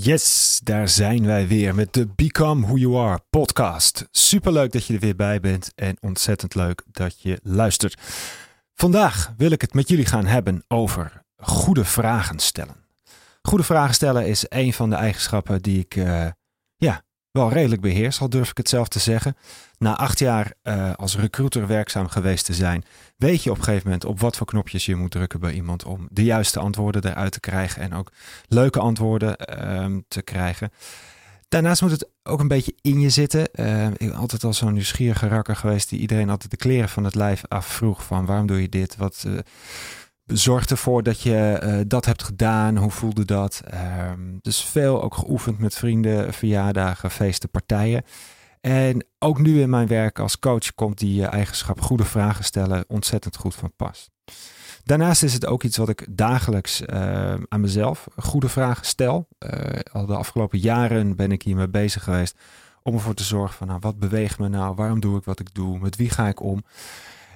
Yes, daar zijn wij weer met de Become Who You Are podcast. Superleuk dat je er weer bij bent en ontzettend leuk dat je luistert. Vandaag wil ik het met jullie gaan hebben over goede vragen stellen. Goede vragen stellen is een van de eigenschappen die ik uh, ja, wel redelijk beheers, al durf ik het zelf te zeggen. Na acht jaar uh, als recruiter werkzaam geweest te zijn, weet je op een gegeven moment op wat voor knopjes je moet drukken bij iemand om de juiste antwoorden eruit te krijgen en ook leuke antwoorden uh, te krijgen. Daarnaast moet het ook een beetje in je zitten. Uh, ik ben altijd al zo'n nieuwsgierige rakker geweest die iedereen altijd de kleren van het lijf afvroeg van waarom doe je dit? Wat, uh, zorg ervoor dat je uh, dat hebt gedaan. Hoe voelde dat? Um, dus veel ook geoefend met vrienden, verjaardagen, feesten, partijen. En ook nu in mijn werk als coach komt die eigenschap goede vragen stellen ontzettend goed van pas. Daarnaast is het ook iets wat ik dagelijks uh, aan mezelf goede vragen stel. Al de afgelopen jaren ben ik hiermee bezig geweest om ervoor te zorgen van nou, wat beweegt me nou? Waarom doe ik wat ik doe? Met wie ga ik om?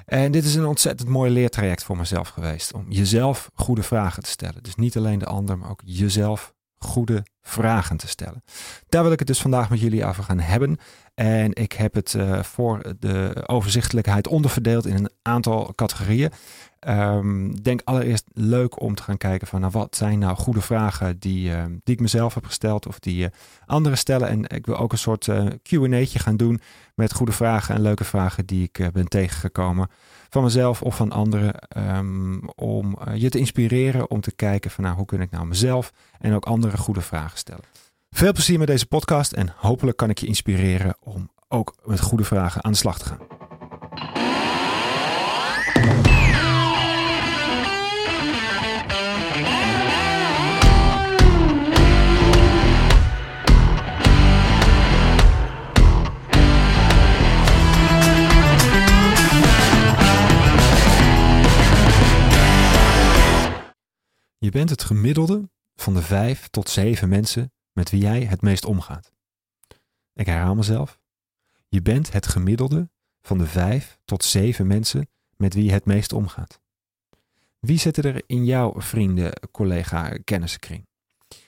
En dit is een ontzettend mooi leertraject voor mezelf geweest. Om jezelf goede vragen te stellen. Dus niet alleen de ander, maar ook jezelf goede vragen te stellen. Daar wil ik het dus vandaag met jullie over gaan hebben. En ik heb het uh, voor de overzichtelijkheid onderverdeeld in een aantal categorieën. Um, denk allereerst leuk om te gaan kijken van nou, wat zijn nou goede vragen die, uh, die ik mezelf heb gesteld of die uh, anderen stellen. En ik wil ook een soort uh, Q&A'tje gaan doen met goede vragen en leuke vragen die ik ben tegengekomen van mezelf of van anderen. Um, om je te inspireren om te kijken van nou, hoe kun ik nou mezelf en ook anderen goede vragen stellen. Veel plezier met deze podcast en hopelijk kan ik je inspireren om ook met goede vragen aan de slag te gaan. Bent het gemiddelde van de vijf tot zeven mensen met wie jij het meest omgaat. Ik herhaal mezelf. Je bent het gemiddelde van de vijf tot zeven mensen met wie je het meest omgaat. Wie zitten er in jouw vrienden, collega, kennissenkring?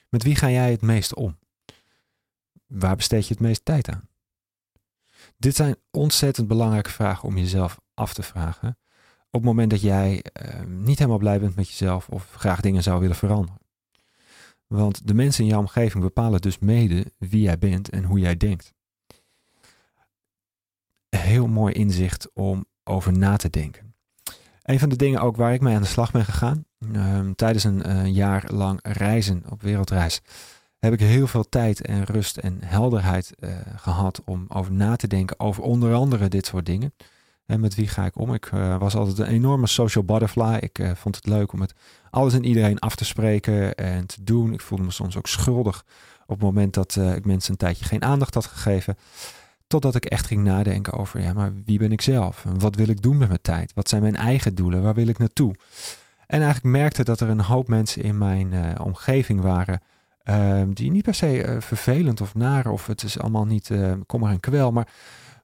Met wie ga jij het meest om? Waar besteed je het meest tijd aan? Dit zijn ontzettend belangrijke vragen om jezelf af te vragen op het moment dat jij uh, niet helemaal blij bent met jezelf of graag dingen zou willen veranderen. Want de mensen in jouw omgeving bepalen dus mede wie jij bent en hoe jij denkt. Heel mooi inzicht om over na te denken. Een van de dingen ook waar ik mee aan de slag ben gegaan, uh, tijdens een uh, jaar lang reizen op wereldreis, heb ik heel veel tijd en rust en helderheid uh, gehad om over na te denken over onder andere dit soort dingen. En met wie ga ik om? Ik uh, was altijd een enorme social butterfly. Ik uh, vond het leuk om met alles en iedereen af te spreken en te doen. Ik voelde me soms ook schuldig op het moment dat uh, ik mensen een tijdje geen aandacht had gegeven. Totdat ik echt ging nadenken over, ja, maar wie ben ik zelf? En wat wil ik doen met mijn tijd? Wat zijn mijn eigen doelen? Waar wil ik naartoe? En eigenlijk merkte dat er een hoop mensen in mijn omgeving waren. Ehm, die niet per se vervelend of naar, of het is allemaal niet kommer en kwel, maar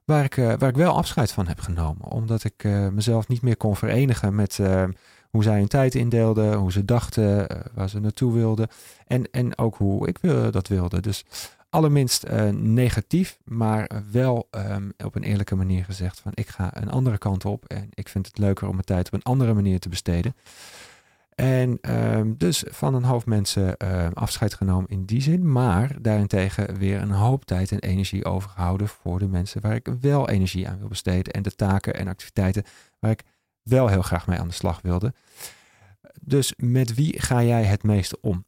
waar ik, uh, waar ik wel afscheid van heb genomen. Omdat ik uh, mezelf niet meer kon verenigen met uh, hoe zij hun tijd indeelden, hoe ze dachten, waar ze naartoe wilden. En, en ook hoe ik dat wilde. Dus allerminst negatief, maar wel um, op een eerlijke manier gezegd van ik ga een andere kant op en ik vind het leuker om mijn tijd op een andere manier te besteden. En um, dus van een hoop mensen uh, afscheid genomen in die zin, maar daarentegen weer een hoop tijd en energie overgehouden voor de mensen waar ik wel energie aan wil besteden en de taken en activiteiten waar ik wel heel graag mee aan de slag wilde. Dus met wie ga jij het meeste om?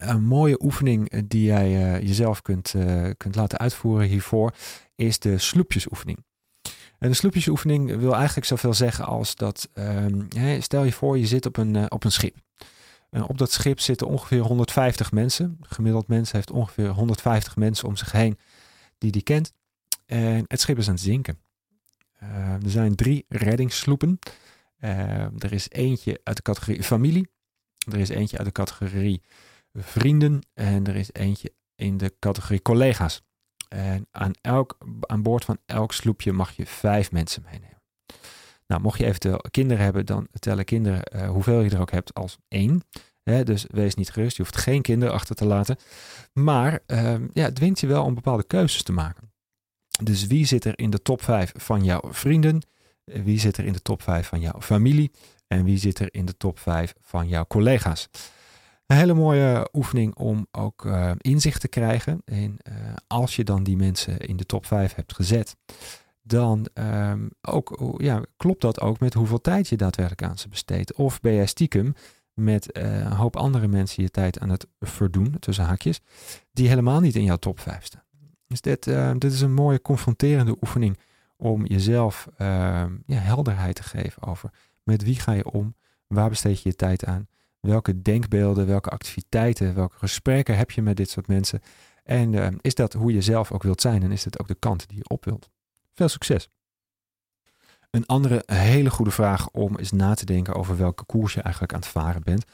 Een mooie oefening die jij uh, jezelf kunt, uh, kunt laten uitvoeren hiervoor is de sloepjesoefening. De sloepjesoefening wil eigenlijk zoveel zeggen als dat, um, stel je voor je zit op een, uh, op een schip. En op dat schip zitten ongeveer 150 mensen. gemiddeld mens heeft ongeveer 150 mensen om zich heen die die kent. En het schip is aan het zinken. Uh, er zijn drie reddingssloepen. Uh, er is eentje uit de categorie familie. Er is eentje uit de categorie vrienden. En er is eentje in de categorie collega's. En aan, elk, aan boord van elk sloepje mag je vijf mensen meenemen. Nou, mocht je eventueel kinderen hebben, dan tellen kinderen uh, hoeveel je er ook hebt als één. Dus wees niet gerust. Je hoeft geen kinderen achter te laten. Maar ehm, ja, het dwingt je wel om bepaalde keuzes te maken. Dus wie zit er in de top 5 van jouw vrienden? Wie zit er in de top 5 van jouw familie? En wie zit er in de top 5 van jouw collega's? Een hele mooie oefening om ook uh, inzicht te krijgen. En uh, als je dan die mensen in de top 5 hebt gezet, dan um, ook, ja, klopt dat ook met hoeveel tijd je daadwerkelijk aan ze besteedt. Of ben jij stiekem met uh, een hoop andere mensen je tijd aan het verdoen, tussen haakjes, die helemaal niet in jouw top 5 staan. Dus dit, dit is een mooie confronterende oefening om jezelf ehm, ja, helderheid te geven over met wie ga je om, waar besteed je je tijd aan Welke denkbeelden, welke activiteiten, welke gesprekken heb je met dit soort mensen? En uh, is dat hoe je zelf ook wilt zijn en is dat ook de kant die je op wilt? Veel succes! Een andere hele goede vraag om eens na te denken over welke koers je eigenlijk aan het varen bent,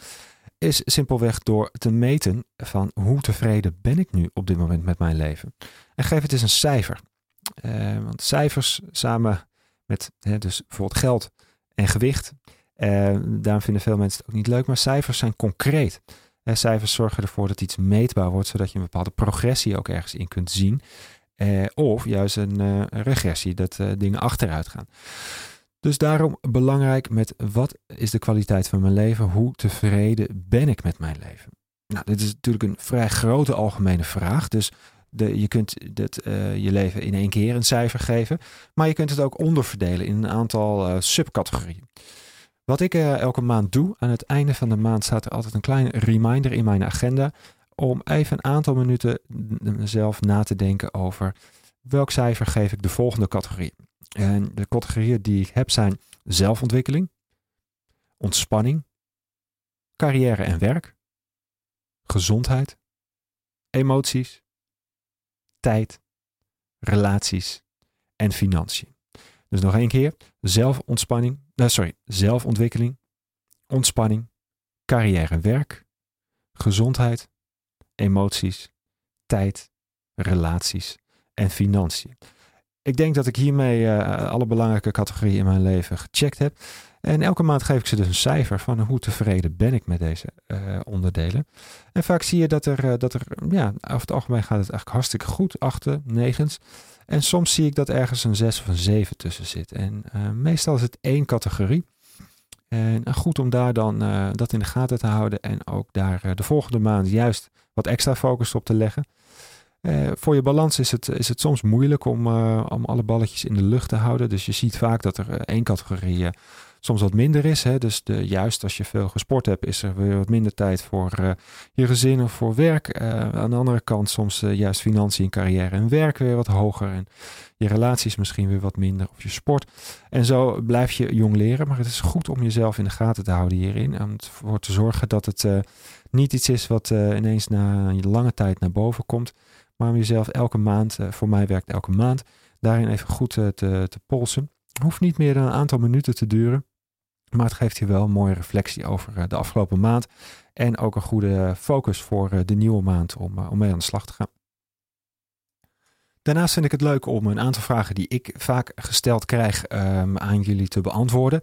is simpelweg door te meten van hoe tevreden ben ik nu op dit moment met mijn leven. En geef het eens een cijfer. Uh, want cijfers samen met hè, dus bijvoorbeeld geld en gewicht uh, daarom vinden veel mensen het ook niet leuk. Maar cijfers zijn concreet. Uh, cijfers zorgen ervoor dat iets meetbaar wordt, zodat je een bepaalde progressie ook ergens in kunt zien. Uh, of juist een regressie, dat dingen achteruit gaan. Dus daarom belangrijk met wat is de kwaliteit van mijn leven? Hoe tevreden ben ik met mijn leven? Nou, dit is natuurlijk een vrij grote algemene vraag. Dus de, je kunt je leven in één keer een cijfer geven. Maar je kunt het ook onderverdelen in een aantal subcategorieën. Wat ik uh, elke maand doe, aan het einde van de maand staat er altijd een kleine reminder in mijn agenda om even een aantal minuten mezelf na te denken over welk cijfer geef ik de volgende categorie. En de categorieën die ik heb zijn zelfontwikkeling, ontspanning, carrière en werk, gezondheid, emoties, tijd, relaties en financiën. Dus nog één keer, zelfontspanning, uh, sorry, zelfontwikkeling, ontspanning, carrière en werk, gezondheid, emoties, tijd, relaties en financiën. Ik denk dat ik hiermee uh, alle belangrijke categorieën in mijn leven gecheckt heb. En elke maand geef ik ze dus een cijfer van hoe tevreden ben ik met deze uh, onderdelen. En vaak zie je dat er, uh, dat er, ja, over het algemeen gaat het eigenlijk hartstikke goed, achten, negens. En soms zie ik dat ergens een 6 of een 7 tussen zit. En meestal is het één categorie. En goed om daar dan dat in de gaten te houden en ook daar de volgende maand juist wat extra focus op te leggen. Uh, voor je balans is het, is het soms moeilijk om, uh, om alle balletjes in de lucht te houden. Dus je ziet vaak dat er uh, één categorie soms wat minder is. Hè? Dus de, juist als je veel gesport hebt, is er weer wat minder tijd voor je gezin of voor werk. Aan de andere kant soms juist financiën, carrière en werk weer wat hoger. En je relaties misschien weer wat minder of je sport. En zo blijf je jong leren. Maar het is goed om jezelf in de gaten te houden hierin. Om ervoor te zorgen dat het niet iets is wat ineens na een lange tijd naar boven komt. Maar om jezelf elke maand, voor mij werkt elke maand, daarin even goed te, te polsen. Hoeft niet meer dan een aantal minuten te duren. Maar het geeft je wel een mooie reflectie over eh, de afgelopen maand. En ook een goede focus voor eh, de nieuwe maand om, eh, om mee aan de slag te gaan. Daarnaast vind ik het leuk om een aantal vragen die ik vaak gesteld krijg um, aan jullie te beantwoorden.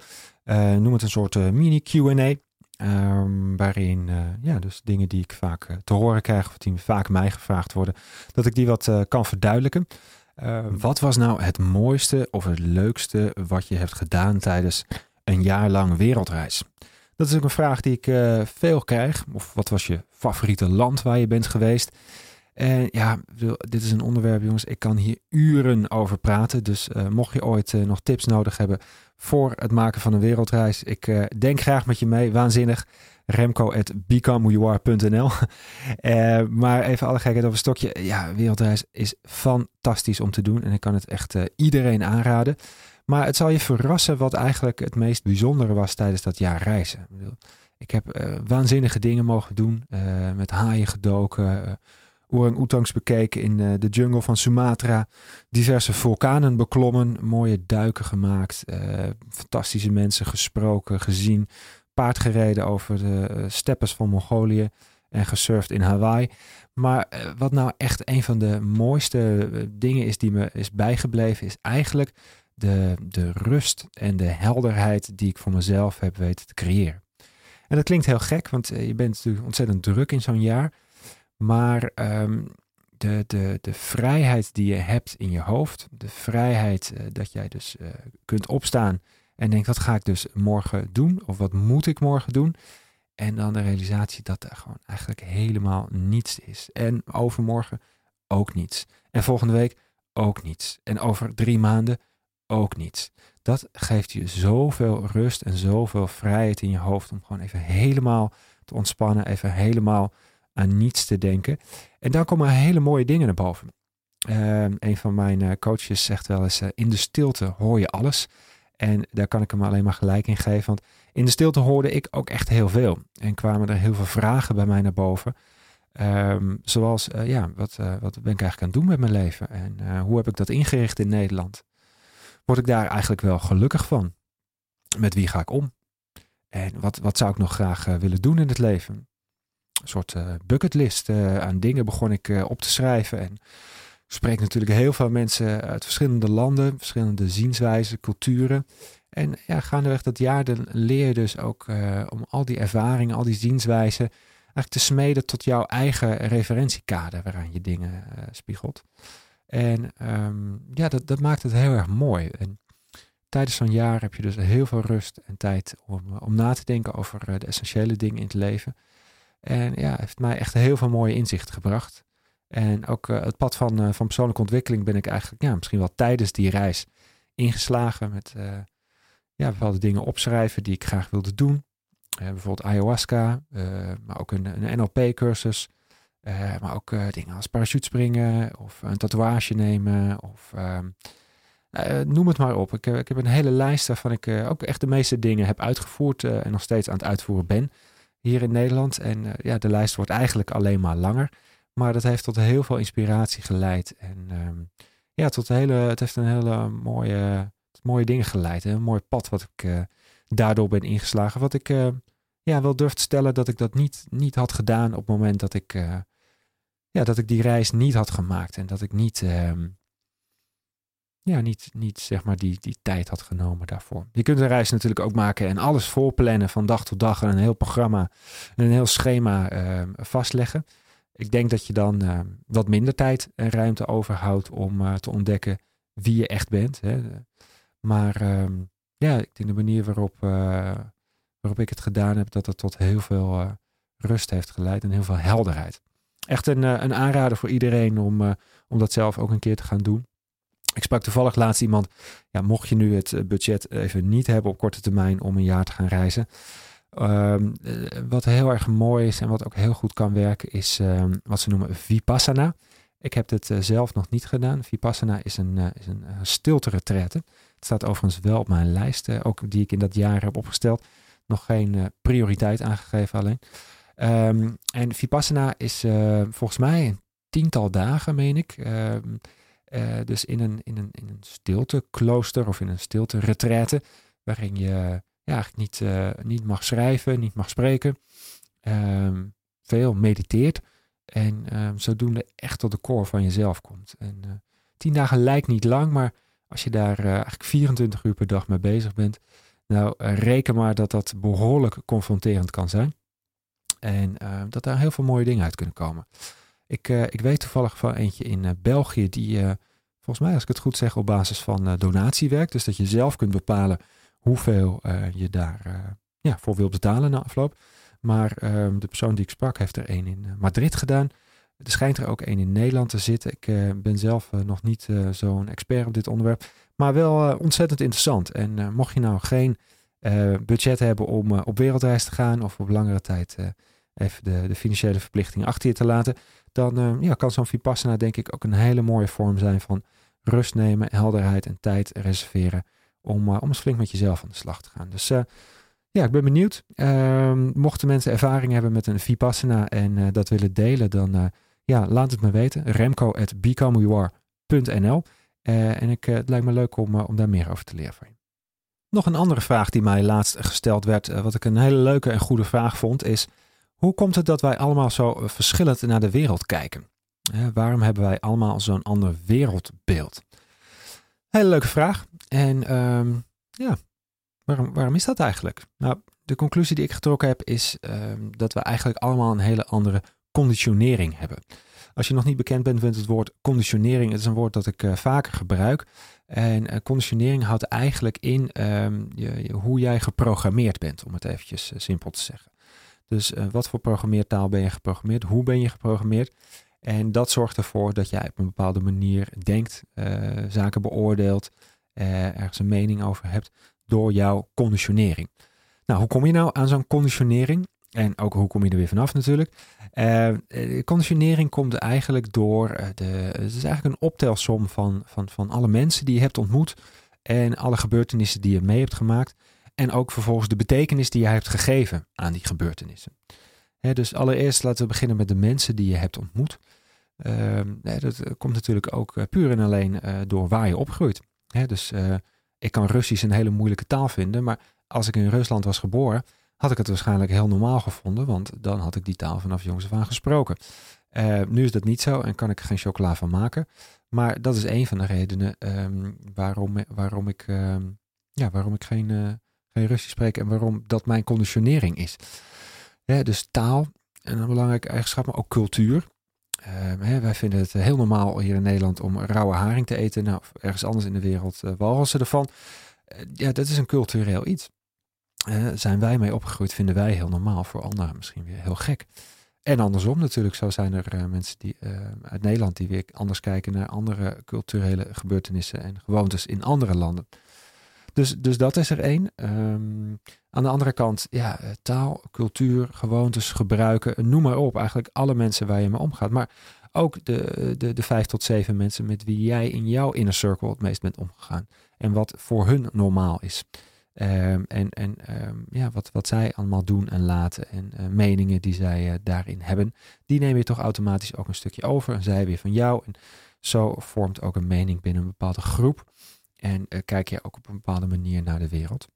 Noem het een soort mini QA. Um, waarin uh, ja, dus dingen die ik vaak te horen krijg of die vaak mij gevraagd worden, dat ik die wat kan verduidelijken. Ehm, wat was nou het mooiste of het leukste wat je hebt gedaan tijdens een jaar lang wereldreis? Dat is ook een vraag die ik veel krijg. Of wat was je favoriete land waar je bent geweest? En ja, dit is een onderwerp, jongens. Ik kan hier uren over praten. Dus uh, mocht je ooit uh, nog tips nodig hebben voor het maken van een wereldreis, ik denk graag met je mee. Waanzinnig. Remco at becomewhoyouare.nl. maar even alle gekheid over stokje. Ja, wereldreis is fantastisch om te doen. En ik kan het echt iedereen aanraden. Maar het zal je verrassen wat eigenlijk het meest bijzondere was tijdens dat jaar reizen. Ik heb waanzinnige dingen mogen doen. Met haaien gedoken. Orang-oetangs bekeken in de jungle van Sumatra. Diverse vulkanen beklommen. Mooie duiken gemaakt. fantastische mensen gesproken, gezien. Paard gereden over de steppes van Mongolië. En gesurfd in Hawaii. Maar wat nou echt een van de mooiste dingen is die me is bijgebleven, is eigenlijk de, de rust en de helderheid die ik voor mezelf heb weten te creëren. En dat klinkt heel gek, want je bent natuurlijk ontzettend druk in zo'n jaar. Maar ehm, de, de, de vrijheid die je hebt in je hoofd, de vrijheid dat jij dus kunt opstaan en denkt, wat ga ik dus morgen doen? Of wat moet ik morgen doen? En dan de realisatie dat er gewoon eigenlijk helemaal niets is. En overmorgen ook niets. En volgende week ook niets. En over drie maanden ook niets. Dat geeft je zoveel rust en zoveel vrijheid in je hoofd om gewoon even helemaal te ontspannen, even helemaal aan niets te denken. En dan komen hele mooie dingen naar boven. Uh, een van mijn eh, coaches zegt wel eens: uh, in de stilte hoor je alles. En daar kan ik hem alleen maar gelijk in geven. Want in de stilte hoorde ik ook echt heel veel. En kwamen er heel veel vragen bij mij naar boven. Um, zoals, uh, ja, wat, wat ben ik eigenlijk aan het doen met mijn leven? En hoe heb ik dat ingericht in Nederland? Word ik daar eigenlijk wel gelukkig van? Met wie ga ik om? En wat, wat zou ik nog graag willen doen in het leven? Een soort bucketlist aan dingen begon ik op te schrijven. En spreek natuurlijk heel veel mensen uit verschillende landen, verschillende zienswijzen, culturen. En ja, gaandeweg dat jaar dan leer je dus ook om al die ervaringen, al die zienswijzen, eigenlijk te smeden tot jouw eigen referentiekader waaraan je dingen spiegelt. En um, ja, dat, dat maakt het heel erg mooi. En tijdens zo'n jaar heb je dus heel veel rust en tijd om, om na te denken over de essentiële dingen in het leven. En ja, heeft mij echt heel veel mooie inzichten gebracht. En ook uh, het pad van, uh, van persoonlijke ontwikkeling ben ik eigenlijk ja, misschien wel tijdens die reis ingeslagen met uh, ja, bepaalde dingen opschrijven die ik graag wilde doen. bijvoorbeeld ayahuasca, maar ook een, een NLP-cursus. maar ook dingen als parachutespringen of een tatoeage nemen of ehm, noem het maar op. Ik, ik, heb een hele lijst waarvan ik ook echt de meeste dingen heb uitgevoerd en nog steeds aan het uitvoeren ben hier in Nederland. En ja, de lijst wordt eigenlijk alleen maar langer. Maar dat heeft tot heel veel inspiratie geleid. En um, ja, tot hele, het heeft een hele mooie, mooie dingen geleid. Een mooi pad wat ik uh, daardoor ben ingeslagen. Wat ik uh, ja, wel durf te stellen dat ik dat niet, niet had gedaan op het moment dat ik, ja, dat ik die reis niet had gemaakt. En dat ik niet, um, ja, niet, niet zeg maar die, die tijd had genomen daarvoor. Je kunt een reis natuurlijk ook maken en alles voorplannen van dag tot dag. En een heel programma en een heel schema vastleggen. Ik denk dat je dan uh, wat minder tijd en ruimte overhoudt om uh, te ontdekken wie je echt bent. Hè. Maar uh, ja, ik denk de manier waarop, uh, waarop ik het gedaan heb, dat het tot heel veel rust heeft geleid en heel veel helderheid. Echt een, een aanrader voor iedereen om, om dat zelf ook een keer te gaan doen. Ik sprak toevallig laatst iemand, ja, mocht je nu het budget even niet hebben op korte termijn om een jaar te gaan reizen, Um, wat heel erg mooi is en wat ook heel goed kan werken, is um, wat ze noemen Vipassana. Ik heb het uh, zelf nog niet gedaan. Vipassana is een, uh, is een stilte retraite. Het staat overigens wel op mijn lijst, ook die ik in dat jaar heb opgesteld. Nog geen prioriteit aangegeven alleen. Um, en Vipassana is volgens mij een tiental dagen, meen ik. Dus in een, in een, in een stilte klooster of in een stilte retraite, waarin je ja, eigenlijk niet, uh, niet mag schrijven, niet mag spreken. Um, veel mediteert. En um, zodoende echt tot de core van jezelf komt. En uh, tien dagen lijkt niet lang, maar als je daar eigenlijk 24 uur per dag mee bezig bent, nou reken maar dat dat behoorlijk confronterend kan zijn. En dat daar heel veel mooie dingen uit kunnen komen. Ik, ik weet toevallig van eentje in België die, volgens mij als ik het goed zeg, op basis van donatie werkt. Dus dat je zelf kunt bepalen hoeveel je daar ja, voor wilt betalen na afloop. Maar um, de persoon die ik sprak heeft er één in eh, Madrid gedaan. Er schijnt er ook één in Nederland te zitten. Ik ben zelf nog niet zo'n expert op dit onderwerp. Maar wel ontzettend interessant. En mocht je nou geen budget hebben om op wereldreis te gaan of op langere tijd even de, de, financiële verplichtingen achter je te laten, dan ja, kan zo'n Vipassana denk ik ook een hele mooie vorm zijn van rust nemen, helderheid en tijd reserveren om, uh, om eens flink met jezelf aan de slag te gaan. Dus uh, ja, ik ben benieuwd. Uh, mochten mensen ervaring hebben met een Vipassana en uh, dat willen delen, dan ja, laat het me weten. Remco at becomewhoyouare.nl En ik, het lijkt me leuk om, om daar meer over te leren van je. Nog een andere vraag die mij laatst gesteld werd, wat ik een hele leuke en goede vraag vond, is hoe komt het dat wij allemaal zo verschillend naar de wereld kijken? waarom hebben wij allemaal zo'n ander wereldbeeld? Hele leuke vraag. En um, ja, waarom, waarom is dat eigenlijk? Nou, de conclusie die ik getrokken heb is ehm, dat we eigenlijk allemaal een hele andere conditionering hebben. Als je nog niet bekend bent met het woord conditionering, het is een woord dat ik uh, vaker gebruik. En uh, conditionering houdt eigenlijk in um, je, hoe jij geprogrammeerd bent, om het eventjes simpel te zeggen. Dus wat voor programmeertaal ben je geprogrammeerd? Hoe ben je geprogrammeerd? En dat zorgt ervoor dat jij op een bepaalde manier denkt, zaken beoordeelt, ergens een mening over hebt door jouw conditionering. Nou, hoe kom je nou aan zo'n conditionering? En ook hoe kom je er weer vanaf natuurlijk? Conditionering komt eigenlijk door, de, het is eigenlijk een optelsom van, van, van alle mensen die je hebt ontmoet en alle gebeurtenissen die je mee hebt gemaakt. En ook vervolgens de betekenis die je hebt gegeven aan die gebeurtenissen. Dus allereerst laten we beginnen met de mensen die je hebt ontmoet. Uh, dat komt natuurlijk ook puur en alleen door waar je opgroeit. Dus ik kan Russisch een hele moeilijke taal vinden, maar als ik in Rusland was geboren, had ik het waarschijnlijk heel normaal gevonden, want dan had ik die taal vanaf jongs af aan gesproken. Nu is dat niet zo en kan ik er geen chocola van maken. Maar dat is een van de redenen um, waarom, waarom, ik, um, ja, waarom ik geen, geen Russisch spreek en waarom dat mijn conditionering is. Dus taal, en een belangrijke eigenschap, maar ook cultuur. Uh, hè, wij vinden het heel normaal hier in Nederland om rauwe haring te eten. Nou, ergens anders in de wereld uh, walgen ervan. ja, dat is een cultureel iets uh, zijn wij mee opgegroeid, vinden wij heel normaal. Voor anderen misschien weer heel gek. En andersom natuurlijk, zo zijn er mensen die, uit Nederland die weer anders kijken naar andere culturele gebeurtenissen en gewoontes in andere landen. Dus, dus dat is er één. Um, aan de andere kant, ja, taal, cultuur, gewoontes, gebruiken, noem maar op. Eigenlijk alle mensen waar je mee omgaat. Maar ook de, de, de vijf tot zeven mensen met wie jij in jouw inner circle het meest bent omgegaan. En wat voor hun normaal is. Um, en en um, ja, wat, wat zij allemaal doen en laten en uh, meningen die zij uh, daarin hebben, die neem je toch automatisch ook een stukje over en zij weer van jou. En zo vormt ook een mening binnen een bepaalde groep en uh, kijk je ook op een bepaalde manier naar de wereld.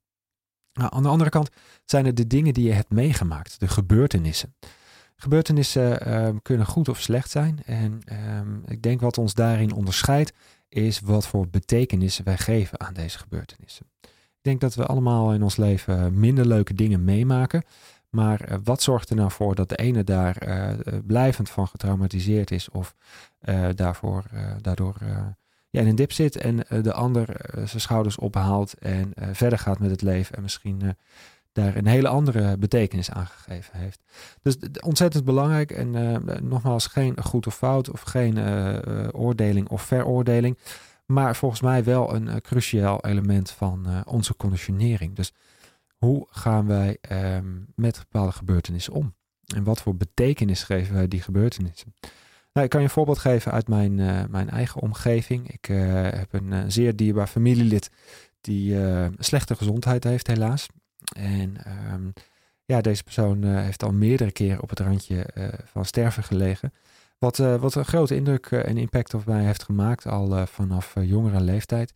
Nou, aan de andere kant zijn het de dingen die je hebt meegemaakt, de gebeurtenissen. Gebeurtenissen um, kunnen goed of slecht zijn en ik denk wat ons daarin onderscheidt is wat voor betekenis wij geven aan deze gebeurtenissen. Ik denk dat we allemaal in ons leven minder leuke dingen meemaken. Maar eh, wat zorgt er nou voor dat de ene daar blijvend van getraumatiseerd is of daarvoor, daardoor ja, in een dip zit en de ander zijn schouders ophaalt en verder gaat met het leven en misschien daar een hele andere betekenis aan gegeven heeft. Dus ontzettend belangrijk en nogmaals geen goed of fout of geen oordeling of veroordeling. Maar volgens mij wel een cruciaal element van onze conditionering. Dus hoe gaan wij um, met bepaalde gebeurtenissen om? En wat voor betekenis geven wij die gebeurtenissen? Nou, ik kan je een voorbeeld geven uit mijn, uh, mijn eigen omgeving. Ik heb een zeer dierbaar familielid die slechte gezondheid heeft, helaas. En um, ja, deze persoon heeft al meerdere keren op het randje van sterven gelegen. Wat, wat een grote indruk eh, en impact op mij heeft gemaakt al vanaf jongere leeftijd.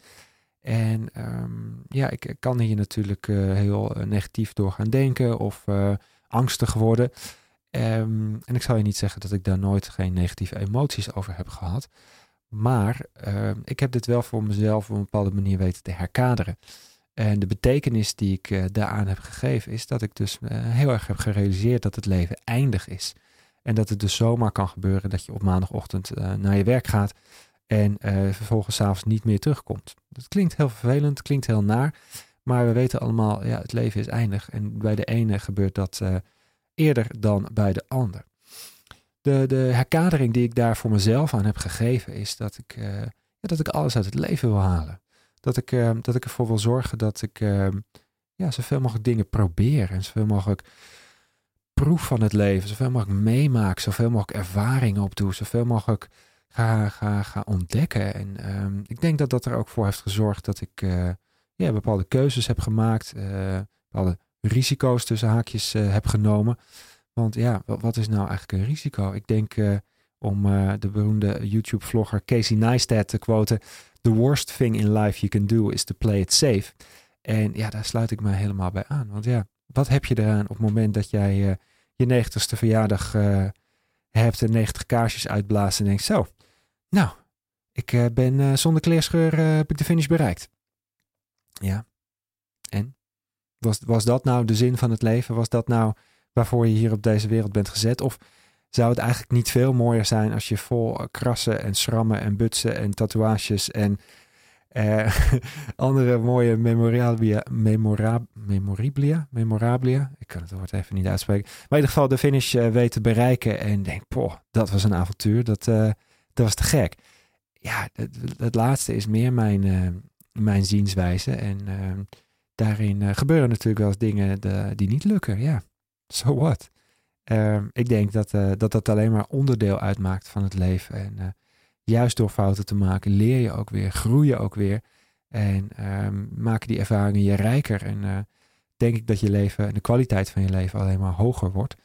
En um, ja, ik kan hier natuurlijk heel negatief door gaan denken of angstig worden. Um, en ik zal je niet zeggen dat ik daar nooit geen negatieve emoties over heb gehad. Maar uh, ik heb dit wel voor mezelf op een bepaalde manier weten te herkaderen. En de betekenis die ik uh, daaraan heb gegeven is dat ik dus uh, heel erg heb gerealiseerd dat het leven eindig is. En dat het dus zomaar kan gebeuren dat je op maandagochtend uh, naar je werk gaat en vervolgens s'avonds niet meer terugkomt. Dat klinkt heel vervelend, klinkt heel naar, maar we weten allemaal, ja, het leven is eindig. En bij de ene gebeurt dat eerder dan bij de ander. De, de herkadering die ik daar voor mezelf aan heb gegeven is dat ik, ja, dat ik alles uit het leven wil halen. Dat ik, dat ik ervoor wil zorgen dat ik ja, zoveel mogelijk dingen probeer en zoveel mogelijk proef van het leven, zoveel mogelijk meemaak, zoveel mogelijk ervaringen opdoe, zoveel mogelijk ga, ga, ga ontdekken. En um, ik denk dat dat er ook voor heeft gezorgd dat ik uh, ja, bepaalde keuzes heb gemaakt, uh, bepaalde risico's tussen haakjes uh, heb genomen. Want ja, wat is nou eigenlijk een risico? Ik denk om de beroemde YouTube-vlogger Casey Neistat te quoten: The worst thing in life you can do is to play it safe. En ja, daar sluit ik me helemaal bij aan. Want ja, wat heb je eraan op het moment dat jij je negentigste verjaardag hebt en 90 kaarsjes uitblaast en denkt, zo, nou, ik ben zonder kleerscheur heb ik de finish bereikt. Ja, en? Was, was dat nou de zin van het leven? Was dat nou waarvoor je hier op deze wereld bent gezet? Of zou het eigenlijk niet veel mooier zijn als je vol krassen en schrammen en butsen en tatoeages en uh, andere mooie memorabilia, memora, memorabilia, memorabilia, ik kan het woord even niet uitspreken, maar in ieder geval de finish uh, weet te bereiken en denk, poh, dat was een avontuur, dat, uh, dat was te gek. Ja, het, het laatste is meer mijn, mijn zienswijze en daarin gebeuren natuurlijk wel eens dingen de, die niet lukken, ja, so what. Ehm, ik denk dat, dat dat alleen maar onderdeel uitmaakt van het leven en juist door fouten te maken, leer je ook weer, groei je ook weer. En um, maken die ervaringen je rijker. En denk ik dat je leven en de kwaliteit van je leven alleen maar hoger wordt.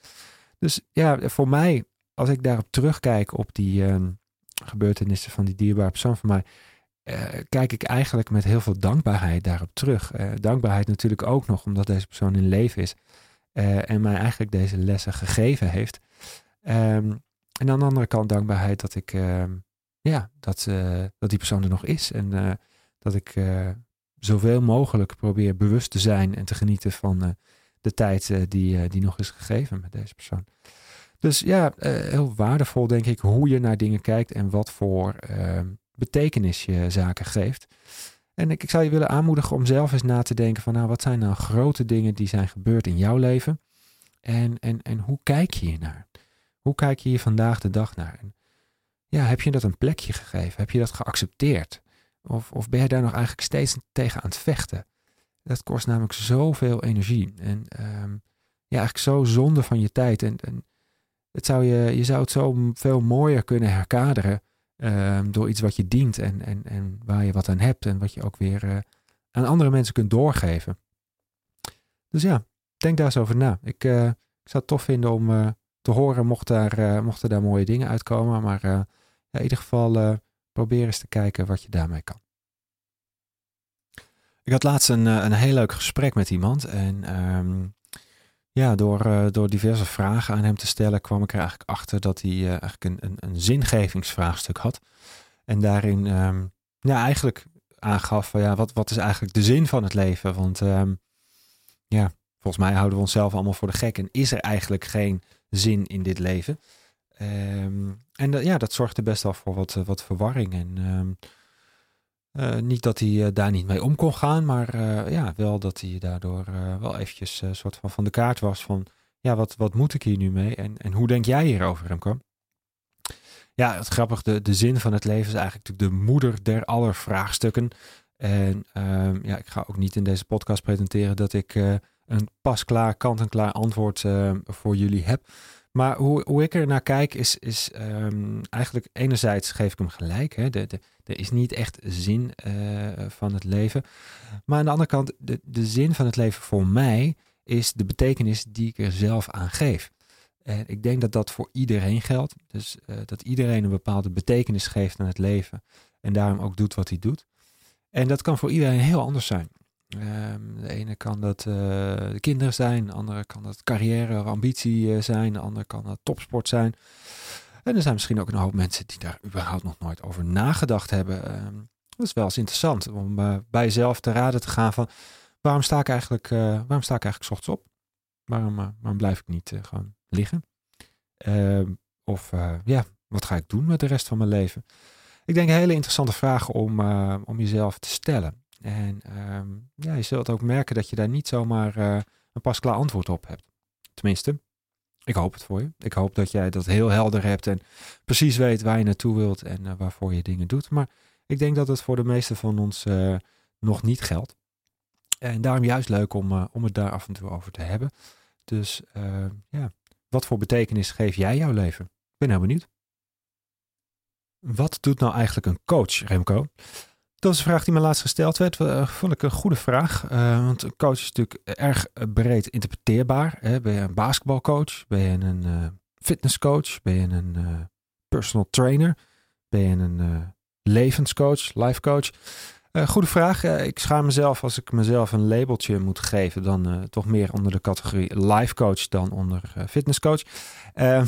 Dus ja, voor mij, als ik daarop terugkijk op die um, gebeurtenissen van die dierbare persoon van mij, uh, kijk ik eigenlijk met heel veel dankbaarheid daarop terug. Uh, dankbaarheid natuurlijk ook nog omdat deze persoon in leven is en mij eigenlijk deze lessen gegeven heeft. Um, en aan de andere kant dankbaarheid dat ik ja, dat, dat die persoon er nog is. En dat ik zoveel mogelijk probeer bewust te zijn en te genieten van de tijd die, die nog is gegeven met deze persoon. Dus ja, heel waardevol denk ik hoe je naar dingen kijkt en wat voor betekenis je zaken geeft. En ik, ik zou je willen aanmoedigen om zelf eens na te denken van nou, wat zijn nou grote dingen die zijn gebeurd in jouw leven? En, en, en hoe kijk je hier naar? Hoe kijk je hier vandaag de dag naar? Ja, heb je dat een plekje gegeven? Heb je dat geaccepteerd? Of, of ben je daar nog eigenlijk steeds tegen aan het vechten? Dat kost namelijk zoveel energie. En um, ja, eigenlijk zo zonde van je tijd. En, en het zou je, je zou het zo veel mooier kunnen herkaderen um, door iets wat je dient en, en, en waar je wat aan hebt. En wat je ook weer uh, aan andere mensen kunt doorgeven. Dus ja, denk daar eens over na. Ik, uh, ik zou het tof vinden om uh, te horen mocht daar, mochten daar mooie dingen uitkomen. Maar in ieder geval probeer eens te kijken wat je daarmee kan. Ik had laatst een, eh, een heel leuk gesprek met iemand. En um, ja, door, uh, door diverse vragen aan hem te stellen, kwam ik er eigenlijk achter dat hij uh, eigenlijk een, een, een, zingevingsvraagstuk had. En daarin um, ja, eigenlijk aangaf van ja, wat, wat is eigenlijk de zin van het leven? Want um, ja, volgens mij houden we onszelf allemaal voor de gek en is er eigenlijk geen zin in dit leven. Um, en ja, dat zorgde best wel voor wat, eh, wat verwarring. En uh, niet dat hij uh, daar niet mee om kon gaan, maar ja, wel dat hij daardoor wel eventjes een soort van van de kaart was van, ja, wat, wat moet ik hier nu mee? En, en hoe denk jij hierover, Remco? Ja, het grappig, de, de zin van het leven is eigenlijk de moeder der aller vraagstukken. En um, ja, ik ga ook niet in deze podcast presenteren dat ik een pasklaar, kant-en-klaar antwoord voor jullie heb. Maar hoe, ik er naar kijk is, is um, eigenlijk enerzijds geef ik hem gelijk. Hè, de, de, er is niet echt zin uh, van het leven. Maar aan de andere kant, de, de zin van het leven voor mij is de betekenis die ik er zelf aan geef. En ik denk dat dat voor iedereen geldt. Dus uh, dat iedereen een bepaalde betekenis geeft aan het leven. En daarom ook doet wat hij doet. En dat kan voor iedereen heel anders zijn. Um, de ene kan dat uh, de kinderen zijn, de andere kan dat carrière of ambitie uh, zijn, de andere kan dat topsport zijn. En er zijn misschien ook een hoop mensen die daar überhaupt nog nooit over nagedacht hebben. Um, dat is wel eens interessant om uh, bij jezelf te raden te gaan van waarom sta ik eigenlijk, waarom sta ik eigenlijk ochtends op? Waarom, waarom blijf ik niet gewoon liggen? Ehm, of ja, wat ga ik doen met de rest van mijn leven? Ik denk hele interessante vraag om, om jezelf te stellen. En um, ja, je zult ook merken dat je daar niet zomaar uh, een pasklaar antwoord op hebt. Tenminste, ik hoop het voor je. Ik hoop dat jij dat heel helder hebt en precies weet waar je naartoe wilt en uh, waarvoor je dingen doet. Maar ik denk dat het voor de meeste van ons uh, nog niet geldt. En daarom juist leuk om, om het daar af en toe over te hebben. Dus ja, wat voor betekenis geef jij jouw leven? Ik ben heel benieuwd. Wat doet nou eigenlijk een coach, Remco? Dat is een vraag die me laatst gesteld werd. Uh, vond ik een goede vraag. Uh, want een coach is natuurlijk erg breed interpreteerbaar. Ben je een basketbalcoach? Ben je een fitnesscoach? Ben je een personal trainer? Ben je een levenscoach, life coach? Uh, goede vraag. Uh, ik schaam mezelf als ik mezelf een labeltje moet geven, dan uh, toch meer onder de categorie life coach dan onder fitness coach. Ehm,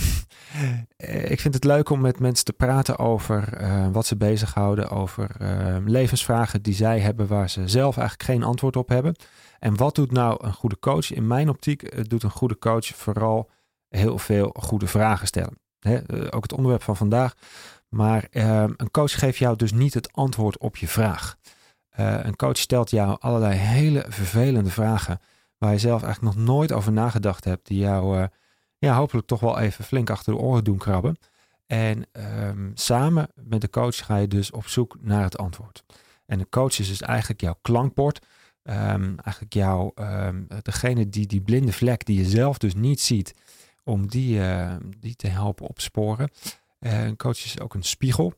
ik vind het leuk om met mensen te praten over wat ze bezighouden, over ehm, levensvragen die zij hebben waar ze zelf eigenlijk geen antwoord op hebben. En wat doet nou een goede coach? In mijn optiek doet een goede coach vooral heel veel goede vragen stellen. ook het onderwerp van vandaag. Maar ehm, een coach geeft jou dus niet het antwoord op je vraag. Een coach stelt jou allerlei hele vervelende vragen waar je zelf eigenlijk nog nooit over nagedacht hebt, die jou ja, hopelijk toch wel even flink achter de oren doen krabben. En ehm, samen met de coach ga je dus op zoek naar het antwoord. En de coach is dus eigenlijk jouw klankbord. Um, eigenlijk jouw, um, degene die die blinde vlek die je zelf dus niet ziet, om die, uh, die te helpen opsporen. Een coach is ook een spiegel.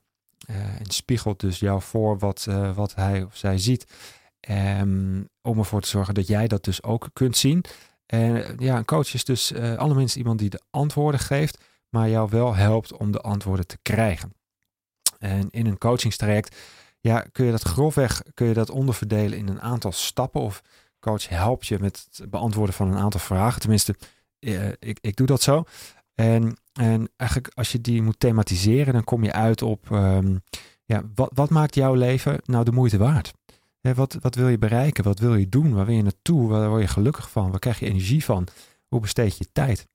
Uh, en spiegelt dus jou voor wat, uh, wat hij of zij ziet. Um, om ervoor te zorgen dat jij dat dus ook kunt zien. En ja, een coach is dus uh, allerminst iemand die de antwoorden geeft, maar jou wel helpt om de antwoorden te krijgen. En in een coachingstraject ja, kun je dat grofweg kun je dat onderverdelen in een aantal stappen. Of coach helpt je met het beantwoorden van een aantal vragen. Tenminste, ik, ik doe dat zo. En, en eigenlijk als je die moet thematiseren, dan kom je uit op um, ja, wat, wat maakt jouw leven nou de moeite waard? wat, wat wil je bereiken? Wat wil je doen? Waar wil je naartoe? Waar word je gelukkig van? Waar krijg je energie van? Hoe besteed je tijd?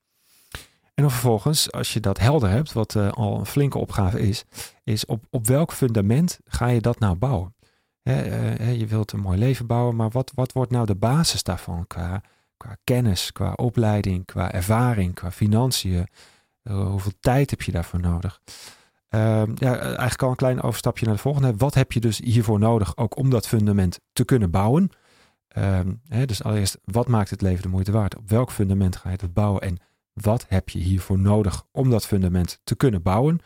En dan vervolgens, als je dat helder hebt, wat uh, al een flinke opgave is, is op, op welk fundament ga je dat nou bouwen? uh, je wilt een mooi leven bouwen, maar wat, wat wordt nou de basis daarvan qua, qua kennis, qua opleiding, qua ervaring, qua financiën? Uh, hoeveel tijd heb je daarvoor nodig? Ehm, ja, eigenlijk al een klein overstapje naar de volgende. Wat heb je dus hiervoor nodig, ook om dat fundament te kunnen bouwen? Ehm, hè, dus allereerst, wat maakt het leven de moeite waard? Op welk fundament ga je het bouwen? En wat heb je hiervoor nodig om dat fundament te kunnen bouwen?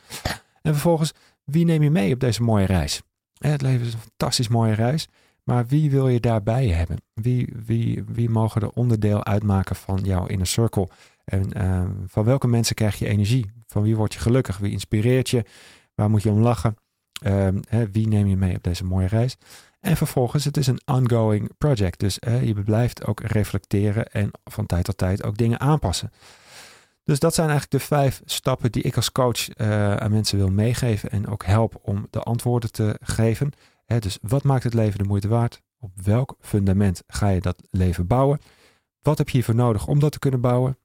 En vervolgens, wie neem je mee op deze mooie reis? Het leven is een fantastisch mooie reis, maar wie wil je daarbij hebben? Wie, wie, wie mogen er onderdeel uitmaken van jouw inner circle? En ehm, van welke mensen krijg je energie? Van wie word je gelukkig? Wie inspireert je? Waar moet je om lachen? Um, hè, wie neem je mee op deze mooie reis? En vervolgens, het is een ongoing project. Dus je blijft ook reflecteren en van tijd tot tijd ook dingen aanpassen. Dus dat zijn eigenlijk de vijf stappen die ik als coach uh, aan mensen wil meegeven en ook help om de antwoorden te geven. Hè, dus wat maakt het leven de moeite waard? Op welk fundament ga je dat leven bouwen? Wat heb je hiervoor nodig om dat te kunnen bouwen?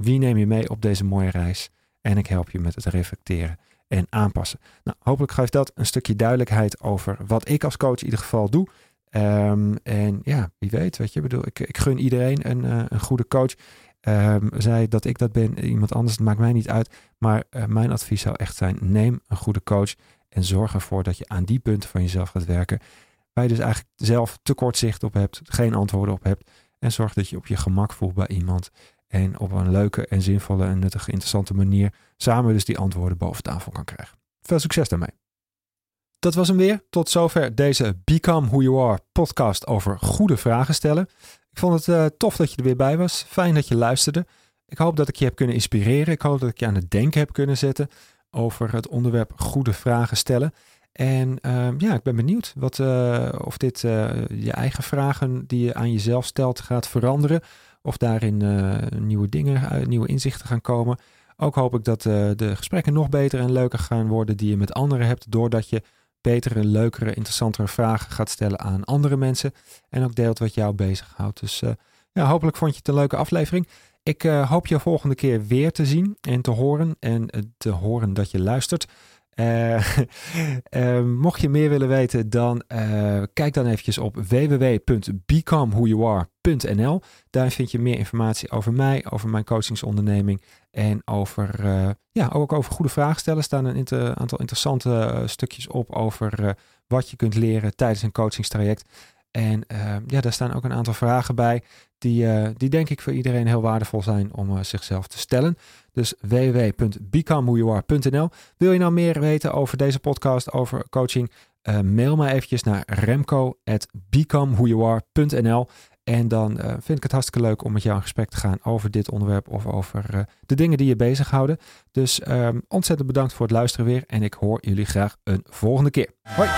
Wie neem je mee op deze mooie reis? En ik help je met het reflecteren en aanpassen. Nou, hopelijk geeft dat een stukje duidelijkheid over wat ik als coach in ieder geval doe. Um, en ja, wie weet, weet je, bedoel, ik, gun iedereen een, uh, een goede coach. Um, zij dat ik dat ben, iemand anders, het maakt mij niet uit. Maar uh, mijn advies zou echt zijn: neem een goede coach en zorg ervoor dat je aan die punten van jezelf gaat werken. Waar je dus eigenlijk zelf te kort zicht op hebt, geen antwoorden op hebt. En zorg dat je op je gemak voelt bij iemand. En op een leuke en zinvolle en nuttige, interessante manier samen dus die antwoorden boven tafel kan krijgen. Veel succes daarmee. Dat was hem weer. Tot zover deze Become Who You Are podcast over goede vragen stellen. Ik vond het uh, tof dat je er weer bij was. Fijn dat je luisterde. Ik hoop dat ik je heb kunnen inspireren. Ik hoop dat ik je aan het denken heb kunnen zetten over het onderwerp goede vragen stellen. En uh, ja, ik ben benieuwd wat, uh, of dit uh, je eigen vragen die je aan jezelf stelt gaat veranderen. Of daarin uh, nieuwe dingen, nieuwe inzichten gaan komen. Ook hoop ik dat de gesprekken nog beter en leuker gaan worden die je met anderen hebt. Doordat je betere, leukere, interessantere vragen gaat stellen aan andere mensen. En ook deelt wat jou bezighoudt. Dus ja, hopelijk vond je het een leuke aflevering. Ik hoop je volgende keer weer te zien en te horen. En te horen dat je luistert. Mocht je meer willen weten, dan kijk dan eventjes op Daar vind je meer informatie over mij, over mijn coachingsonderneming en over, ja, ook over goede vragen stellen. Er staan een aantal interessante stukjes op over wat je kunt leren tijdens een coachingstraject. En ja, daar staan ook een aantal vragen bij die, die denk ik voor iedereen heel waardevol zijn om zichzelf te stellen. Dus www.becomewhoyouare.nl. Wil je nou meer weten over deze podcast, over coaching? Mail me eventjes naar remco.becomewhoyouare.nl. En dan uh, vind ik het hartstikke leuk om met jou in gesprek te gaan over dit onderwerp of over uh, de dingen die je bezighouden. Dus um, ontzettend bedankt voor het luisteren weer en ik hoor jullie graag een volgende keer. Hoi!